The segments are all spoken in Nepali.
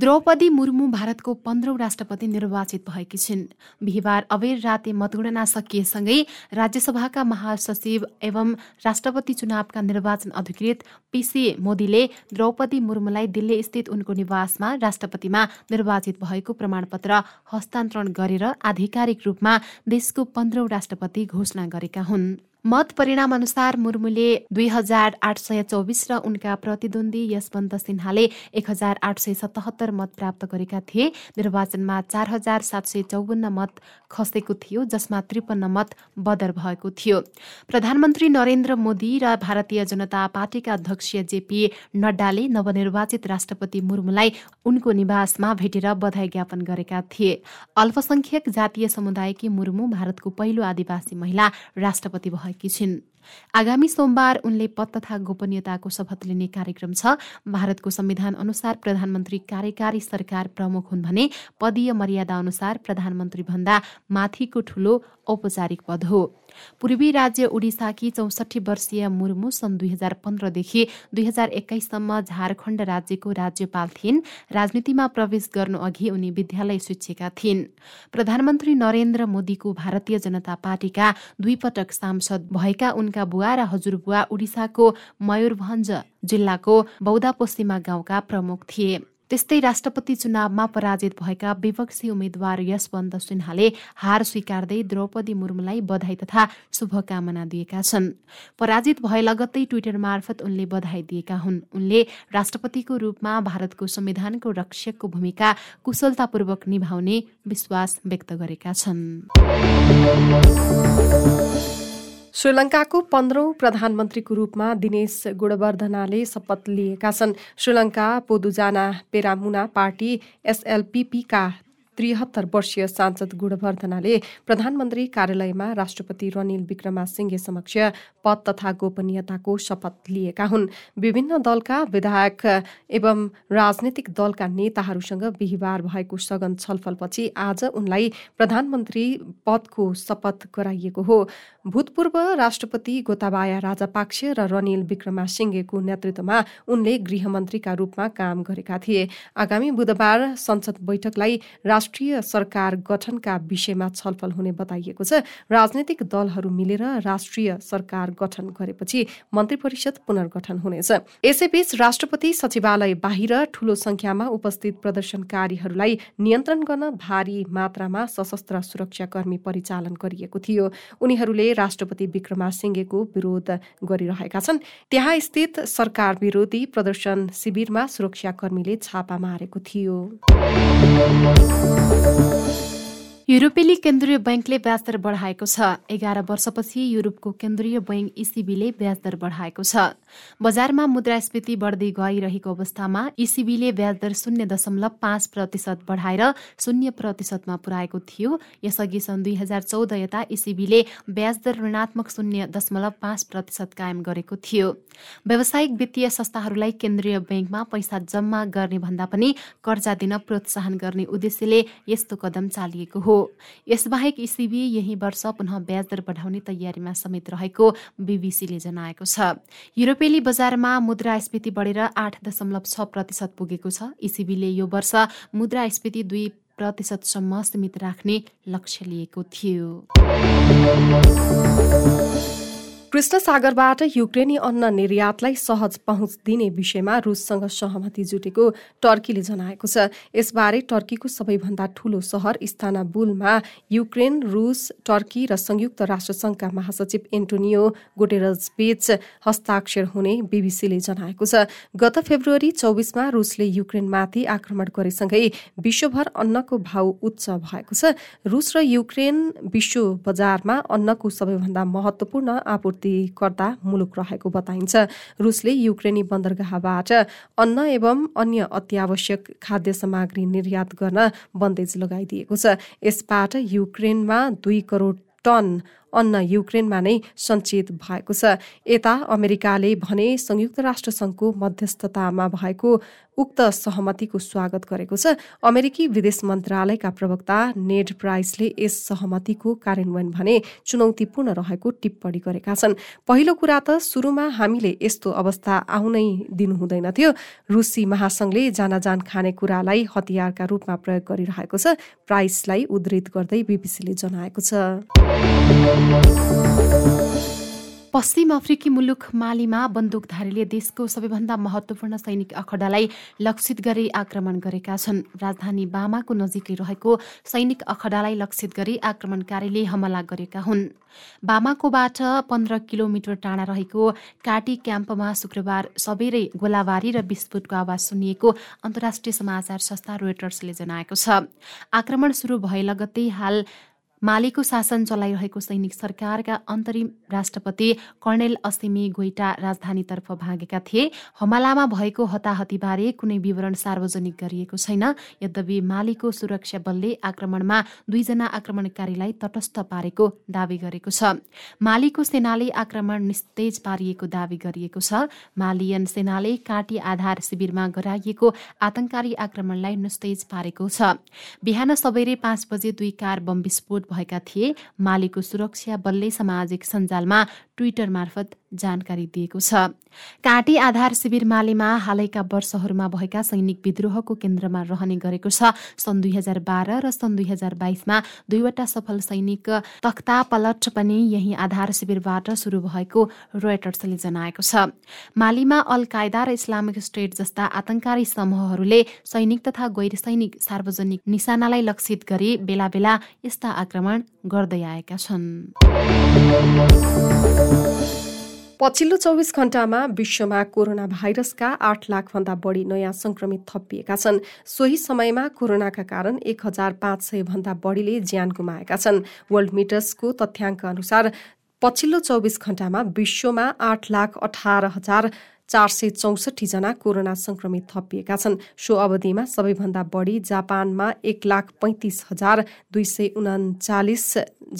द्रौपदी मुर्मु भारतको पन्ध्रौं राष्ट्रपति निर्वाचित भएकी छिन्। बिहिबार अबेर राते मतगणना सकिएसँगै राज्यसभाका महासचिव एवं राष्ट्रपति चुनावका निर्वाचन अधिकृत पिसी मोदीले द्रौपदी मुर्मुलाई दिल्ली स्थित उनको निवासमा राष्ट्रपतिमा निर्वाचित भएको प्रमाणपत्र हस्तान्तरण गरेर आधिकारिक रूपमा देशको पन्ध्रौं राष्ट्रपति घोषणा गरेका हुन्। मत परिणाम अनुसार मुर्मुले दुई हजार आठ सय चौबिस र उनका प्रतिद्वन्दी यशवन्त सिन्हाले एक हजार आठ सय सतहत्तर मत प्राप्त गरेका थिए। निर्वाचनमा चार हजार सात सय चौवन्न मत खसेको थियो जसमा त्रिपन्न मत बदर भएको थियो। प्रधानमन्त्री नरेन्द्र मोदी र भारतीय जनता पार्टीका अध्यक्ष जेपी नड्डाले नवनिर्वाचित राष्ट्रपति मुर्मुलाई उनको निवासमा भेटेर बधाई ज्ञापन गरेका थिए। अल्पसंख्यक जातीय समुदायकी मुर्मु भारतको पहिलो आदिवासी महिला राष्ट्रपति भए। भएकी छिन्। आगामी सोमबार उनले पद तथा गोपनीयताको शपथ लिने कार्यक्रम छ। भारतको संविधान अनुसार प्रधानमन्त्री कार्यकारी सरकार प्रमुख हुन् भने पदीय मर्यादा अनुसार प्रधानमन्त्री भन्दा माथिको ठूलो औपचारिक पद हो। पूर्वी राज्य उडिसाकी चौसठी वर्षीय मुर्मु सन् दुई हजार पन्ध्रदेखि दुई हजार एक्काइससम्म झारखण्ड राज्यको राज्यपाल थिइन्। राजनीतिमा प्रवेश गर्नु अघि उनी विद्यालय शिक्षिका थिइन्। प्रधानमन्त्री नरेन्द्र मोदीको भारतीय जनता पार्टीका दुई पटक सांसद भएका उनका बुवा र हजुरबुवा उडिसाको मयूरभञ्ज जिल्लाको बौदापोसीमा गाउँका प्रमुख थिए। त्यस्तै राष्ट्रपति चुनावमा पराजित भएका विपक्षी उम्मेद्वार यशवन्त सिन्हाले हार स्वीकार्दै द्रौपदी मुर्मुलाई बधाई तथा शुभकामना दिएका छन्। पराजित भए लगत्तै ट्विटर मार्फत उनले बधाई दिएका हुन्। उनले राष्ट्रपतिको रूपमा भारतको संविधानको रक्षकको भूमिका कुशलतापूर्वक निभाउने विश्वास व्यक्त गरेका छन्। श्रीलङ्काको पन्ध्रौं प्रधानमन्त्रीको रूपमा दिनेश गुणवर्धनाले शपथ लिएका छन्। श्रीलङ्का पोदुजाना पेरामुना पार्टी एसएलपीपीका त्रिहत्तर वर्षीय सांसद गुणवर्धनाले प्रधानमन्त्री कार्यालयमा राष्ट्रपति रनिल विक्रमासिंहे समक्ष पद तथा गोपनीयताको शपथ लिएका हुन्। विभिन्न दलका विधायक एवं राजनैतिक दलका नेताहरूसँग बिहिबार भएको सघन छलफलपछि आज उनलाई प्रधानमन्त्री पदको शपथ गराइएको हो। भूतपूर्व राष्ट्रपति गोताबाया राजापाक्ष र रनिल विक्रमासिंहेको नेतृत्वमा उनले गृहमन्त्रीका रूपमा काम गरेका थिए। आगामी बुधबार संसद बैठकलाई राष्ट्रिय सरकार गठनका विषयमा छलफल हुने बताइएको छ। राजनैतिक दलहरू मिलेर राष्ट्रिय सरकार गठन गरेपछि मन्त्री परिषद पुनर्गठन हुनेछ। यसैबीच राष्ट्रपति सचिवालय बाहिर ठूलो संख्यामा उपस्थित प्रदर्शनकारीहरूलाई नियन्त्रण गर्न भारी मात्रामा सशस्त्र सुरक्षाकर्मी परिचालन गरिएको थियो। उनीहरूले राष्ट्रपति विक्रमासिंहेको विरोध गरिरहेका छन्। त्यहाँ स्थित सरकार विरोधी प्रदर्शन शिविरमा सुरक्षाकर्मीले छापा मारेको थियो। युरोपेली केन्द्रीय बैङ्कले ब्याजदर बढाएको छ। एघार वर्षपछि युरोपको केन्द्रीय बैङ्क इसिबीले ब्याजदर बढाएको छ। बजारमा मुद्रास्फीति बढ्दै गइरहेको अवस्थामा इसिबीले ब्याजदर शून्य दशमलव पाँच प्रतिशत बढाएर शून्य प्रतिशतमा पुर्याएको थियो। यसअघि सन् दुई हजार चौध यता इसिबीले ब्याजदर ऋणात्मक शून्य दशमलव पाँच प्रतिशत कायम गरेको थियो। व्यावसायिक वित्तीय संस्थाहरूलाई केन्द्रीय बैङ्कमा पैसा जम्मा गर्ने भन्दा पनि कर्जा दिन प्रोत्साहन गर्ने उद्देश्यले यस्तो कदम चालिएको हो। यसबाहेक इसिबी यही वर्ष पुनः ब्याज दर बढाउने तयारीमा समेत रहेको बिबिसीले जनाएको छ। युरोपेली बजारमा मुद्रास्फीति बढेर आठ दशमलव छ प्रतिशत पुगेको छ। इसिबीले यो वर्ष मुद्रास्फीति दुई प्रतिशतसम्म सीमित राख्ने लक्ष्य लिएको थियो। कृष्ण सागरबाट युक्रेनी अन्न निर्यातलाई सहज पहुँच दिने विषयमा रुससँग सहमति जुटेको टर्कीले जनाएको छ। यसबारे टर्कीको सबैभन्दा ठूलो सहर इस्तानाबुलमा युक्रेन रुस टर्की र संयुक्त राष्ट्रसङ्घका महासचिव एन्टोनियो गोटेरज बीच हस्ताक्षर हुने बीबीसीले जनाएको छ। गत फेब्रुअरी चौबिसमा रुसले युक्रेनमाथि आक्रमण गरेसँगै विश्वभर अन्नको भाउ उच्च भएको छ। रुस र युक्रेन विश्व बजारमा अन्नको सबैभन्दा महत्वपूर्ण आपूर्ति आपूर्तिकर्ता मुलुक रहेको बताइन्छ। रुसले युक्रेनी बन्दरगाहबाट अन्न एवं अन्य अत्यावश्यक खाद्य सामग्री निर्यात गर्न बन्देज लगाइदिएको छ। यसबाट युक्रेनमा दुई करोड टन अन्न युक्रेनमा नै सञ्चित भएको छ। यता अमेरिकाले भने संयुक्त राष्ट्रसङ्घको मध्यस्थतामा भएको उक्त सहमतिको स्वागत गरेको छ। अमेरिकी विदेश मन्त्रालयका प्रवक्ता नेड प्राइसले यस सहमतिको कार्यान्वयन भने चुनौतीपूर्ण रहेको टिप्पणी गरेका छन्। पहिलो कुरा त सुरुमा हामीले यस्तो अवस्था आउनै दिनु हुँदैनथ्यो रुसी महासंघले जानाजान खाने कुरालाई हतियारका रूपमा प्रयोग गरिरहेको छ। प्राइसलाई उद्धृत गर्दै बीबीसीले जनाएको छ। पश्चिम अफ्रिकी मुलुक मालीमा बन्दुकधारीले देशको सबैभन्दा महत्वपूर्ण सैनिक अखडालाई लक्षित गरी आक्रमण गरेका छन्। राजधानी बामाको नजिकै रहेको सैनिक अखडालाई लक्षित गरी आक्रमणकारीले हमला गरेका हुन्। बामाकोबाट पन्ध्र किलोमिटर टाढा रहेको काटी क्याम्पमा शुक्रबार सबेरै गोलाबारी र विस्फोटको आवाज सुनिएको अन्तर्राष्ट्रिय समाचार संस्था रोयटर्सले जनाएको छ। आक्रमण सुरु भए लगत्तै हाल मालेको शासन चलाइरहेको सैनिक सरकारका अन्तरिम राष्ट्रपति कर्णेल असिमी गोइटा राजधानीतर्फ भागेका थिए। हमलामा भएको हताहतीबारे कुनै विवरण सार्वजनिक गरिएको छैन। यद्यपि मालीको सुरक्षा बलले आक्रमणमा दुईजना आक्रमणकारीलाई तटस्थ पारेको दावी गरेको छ। मालीको सेनाले आक्रमण निस्तेज पारिएको दावी गरिएको छ। मालियन सेनाले काटी आधार शिविरमा गराइएको आतंकारी आक्रमणलाई निस्तेज पारेको छ। बिहान सबैरे पाँच बजे दुई कार बम विस्फोट भएका थिए। मालीको सुरक्षा बलले सामाजिक सञ्जालमा ट्विटर मार्फत जानकारी दिएको छ। काटी आधार शिविर मालीमा हालैका वर्षहरूमा भएका सैनिक विद्रोहको केन्द्रमा रहने गरेको छ। सन् दुई हजार बाह्र र सन् दुई हजार बाइसमा दुईवटा सफल सैनिक तख्ता पलट पनि यही आधार शिविरबाट सुरु भएको रोयटर्सले जनाएको छ। मालीमा अल कायदा र इस्लामिक स्टेट जस्ता आतंकारी समूहहरूले सैनिक तथा गैर सैनिक सार्वजनिक निशानालाई लक्षित गरी बेला बेला यस्ता आक्रमण गर्दै आएका छन्। पछिल्लो चौबिस घण्टामा विश्वमा कोरोना भाइरसका आठ लाखभन्दा बढी नयाँ संक्रमित थपिएका छन्। सोही समयमा कोरोनाका कारण एक हजार पाँच सय भन्दा बढीले ज्यान गुमाएका छन्। वर्ल्ड मिटर्सको तथ्याङ्क अनुसार पछिल्लो चौबिस घण्टामा विश्वमा आठ लाख अठार हजार चार सय चौसठीजना कोरोना संक्रमित थपिएका छन्। सो अवधिमा सबैभन्दा बढी जापानमा एक लाख पैँतिस हजार दुई सय उन्चालिस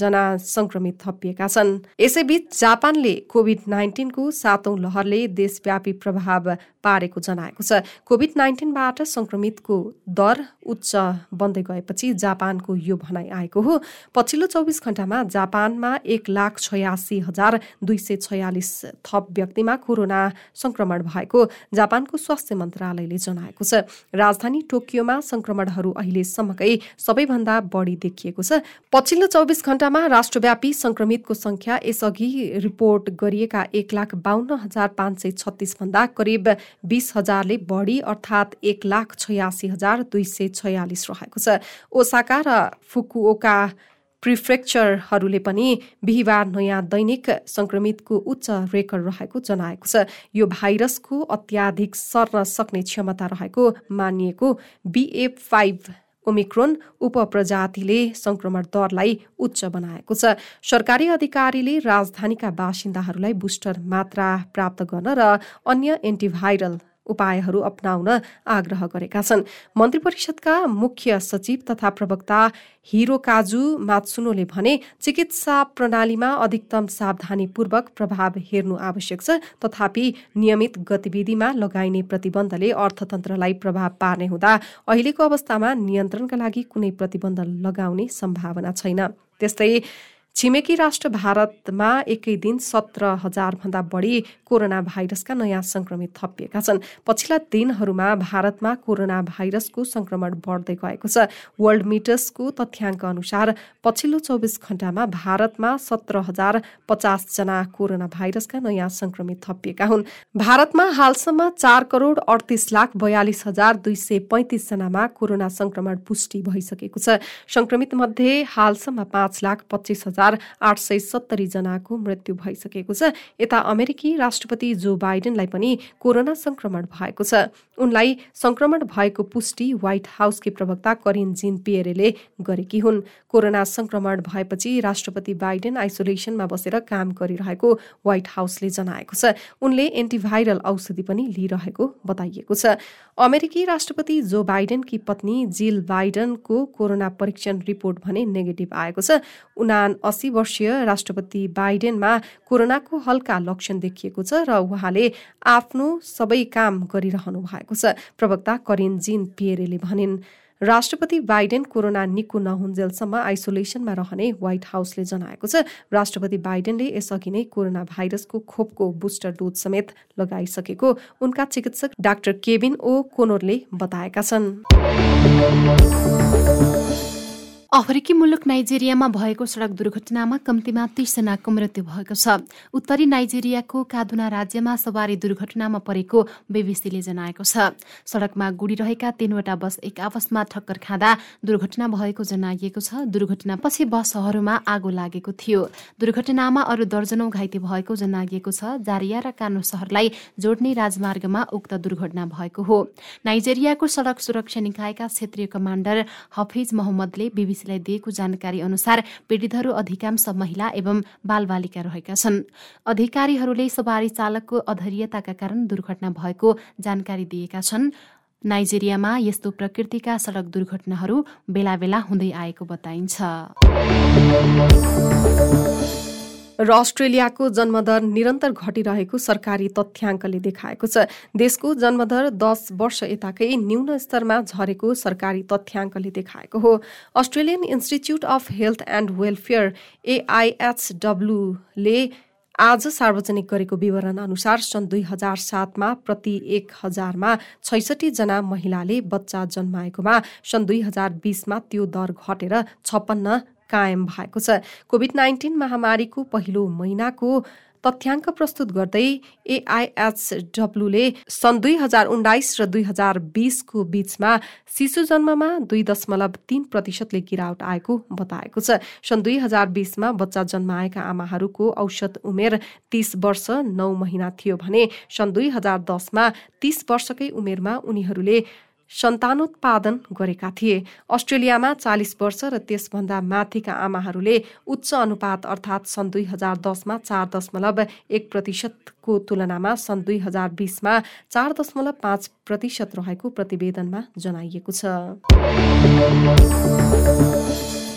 जना संक्रमित थपिएका छन्। यसैबीच जापानले कोभिड नाइन्टिनको सातौं लहरले देशव्यापी प्रभाव पारेको जनाएको छ। कोभिड नाइन्टिनबाट संक्रमितको दर उच्च बन्दै गएपछि जापानको यो भनाइ आएको हो। पछिल्लो चौबिस घण्टामा जापानमा एक लाख छयासी हजार दुई सय छयालिस थप व्यक्तिमा कोरोना संक्रमण भएको जापानको स्वास्थ्य मन्त्रालयले जनाएको छ। राजधानी टोकियोमा संक्रमणहरू अहिलेसम्मकै सबैभन्दा बढी देखिएको छ। पछिल्लो चौबिस घण्टामा राष्ट्रव्यापी संक्रमितको संख्या यसअघि रिपोर्ट गरिएका एक लाख बाहन्न हजार पाँच सय छत्तिस भन्दा करिब बीस हजारले बढी अर्थात् एक लाख छयासी हजार दुई सय छयालिस रहेको छ। ओसाका र फुकुओका प्रिफ्रेक्चरहरूले पनि बिहिबार नयाँ दैनिक संक्रमितको उच्च रेकर्ड रहेको जनाएको छ। यो भाइरसको अत्याधिक सर्न सक्ने क्षमता रहेको मानिएको बिएफ फाइभ ओमिक्रोन उपप्रजातिले संक्रमण दरलाई उच्च बनाएको छ। सरकारी अधिकारीले राजधानीका बासिन्दाहरूलाई बुस्टर मात्रा प्राप्त गर्न र अन्य एन्टिभाइरल उपायहरू अप्नाउन आग्रह गरेका छन्। मन्त्री परिषदका मुख्य सचिव तथा प्रवक्ता हिरो काजु मात्सुनोले भने चिकित्सा प्रणालीमा अधिकतम सावधानीपूर्वक प्रभाव हेर्नु आवश्यक छ। तथापि नियमित गतिविधिमा लगाइने प्रतिबन्धले अर्थतन्त्रलाई प्रभाव पार्ने हुँदा अहिलेको अवस्थामा नियन्त्रणका लागि कुनै प्रतिबन्ध लगाउने सम्भावना छैन। त्यस्तै छिमेकी राष्ट्र भारतमा एकै दिन सत्र भन्दा बढी कोरोना भाइरसका नयाँ संक्रमित थपिएका छन्। पछिल्ला दिनहरूमा भारतमा कोरोना भाइरसको संक्रमण बढ्दै गएको छ। वर्ल्ड मिटर्सको तथ्याङ्क अनुसार पछिल्लो चौबिस घण्टामा भारतमा सत्र हजार पचासजना कोरोना भाइरसका नयाँ संक्रमित थपिएका हुन्। भारतमा हालसम्म चार करोड अडतिस लाख बयालिस हजार दुई सय पैँतिसजनामा कोरोना संक्रमण पुष्टि भइसकेको छ। संक्रमित मध्ये हालसम्म पाँच लाख पच्चिस हजार आठ सय सत्तरी जनाको मृत्यु भइसकेको छ। यता अमेरिकी राष्ट्रपति जो बाइडेनलाई पनि कोरोना संक्रमण भएको छ। उनलाई संक्रमण भएको पुष्टि व्हाइट हाउसकी प्रवक्ता करिन जिन पियरेले गरेकी हुन्। कोरोना संक्रमण भएपछि राष्ट्रपति बाइडेन आइसोलेसनमा बसेर काम गरिरहेको व्हाइट हाउसले जनाएको छ। उनले एन्टिभाइरल औषधि पनि लिइरहेको बताइएको छ। अमेरिकी राष्ट्रपति जो बाइडेनकी पत्नी जिल बाइडनको कोरोना परीक्षण रिपोर्ट भने नेगेटिभ आएको छ। उना अस्सी वर्षीय राष्ट्रपति बाइडेनमा कोरोनाको हल्का लक्षण देखिएको छ र उहाँले आफ्नो सबै काम गरिरहनु भएको छ। प्रवक्ता करिन जिन पिएरेले भनिन् राष्ट्रपति बाइडेन कोरोना निको नहुन्जेलसम्म आइसोलेसनमा रहने व्हाइट हाउसले जनाएको छ। राष्ट्रपति बाइडेनले यसअघि नै कोरोना भाइरसको खोपको बुस्टर डोज समेत लगाइसकेको उनका चिकित्सक डाक्टर केविन ओ कोनोरले बताएका छन्। अफ्रिकी मुलुक नाइजेरियामा भएको सड़क दुर्घटनामा कम्तीमा तीसजनाको मृत्यु भएको छ। उत्तरी नाइजेरियाको कादुना राज्यमा सवारी दुर्घटनामा परेको बीबीसीले जनाएको छ। सड़कमा गुडिरहेका तीनवटा बस एक आपसमा ठक्कर खाँदा दुर्घटना भएको जनाइएको छ। दुर्घटनापछि बसहरूमा आगो लागेको थियो। दुर्घटनामा अरू दर्जनौ घाइते भएको जनाइएको छ। जारिया र कानो सहरलाई जोड्ने राजमार्गमा उक्त दुर्घटना भएको हो। नाइजेरियाको सड़क सुरक्षा निकायका क्षेत्रीय कमाण्डर हफिज मोहम्मदले बीबीसी बीबीसीलाई दिएको जानकारी अनुसार पीडितहरू अधिकांश महिला एवं बालबालिका रहेका छन्। अधिकारीहरूले सवारी चालकको अधैर्यताका कारण दुर्घटना भएको जानकारी दिएका छन्। नाइजेरियामा यस्तो प्रकृतिका सड़क दुर्घटनाहरू बेला बेला हुँदै आएको बताइन्छ। र अस्ट्रेलियाको जन्मदर निरन्तर घटिरहेको सरकारी तथ्याङ्कले देखाएको छ। देशको जन्मदर दस वर्ष यताकै न्यून स्तरमा झरेको सरकारी तथ्याङ्कले देखाएको हो। Australian Institute of Health and Welfare एआइएचडब्ल्यूले आज सार्वजनिक गरेको विवरण अनुसार सन् दुई हजार सातमा प्रति एक हजारमा छैसठी जना महिलाले बच्चा जन्माएकोमा सन् दुई हजार बिसमा त्यो दर घटेर छप्पन्न कायम भएको छ। कोभिड नाइन्टिन महामारीको पहिलो महिनाको तथ्याङ्क प्रस्तुत गर्दै एआइएचडब्ल्यूले सन् दुई हजार उन्नाइस र दुई हजार बिसको बीचमा शिशु जन्ममा दुई दशमलव तीन प्रतिशतले गिरावट आएको बताएको छ। सन् दुई हजार बिसमा बच्चा जन्माएका आमाहरूको औसत उमेर तीस वर्ष नौ महिना थियो भने सन् दुई हजार दसमा तीस वर्षकै उमेरमा उनीहरूले सन्तानोत्पादन गरेका थिए। अस्ट्रेलियामा चालिस वर्ष र त्यसभन्दा माथिका आमाहरूले उच्च अनुपात अर्थात् सन् दुई हजार दसमा चार दशमलव एक प्रतिशतको तुलनामा सन् दुई हजार बिसमा चार दशमलव पाँच प्रतिशत रहेको प्रतिवेदनमा जनाइएको छ।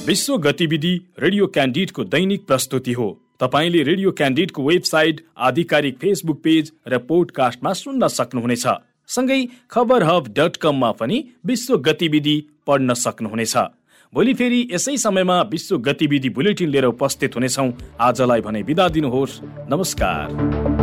विश्व गतिविधि रेडियो क्यान्डिडको दैनिक प्रस्तुति हो। तपाईँले रेडियो क्यान्डिडको वेबसाइट आधिकारिक फेसबुक पेज र पोडकास्टमा सुन्न सक्नुहुनेछ। सँगै खबर हब डट कममा पनि विश्व गतिविधि पढ्न सक्नुहुनेछ। भोलि फेरि यसै समयमा विश्व गतिविधि बुलेटिन लिएर उपस्थित हुनेछौँ। आजलाई भने बिदा दिनुहोस्। नमस्कार।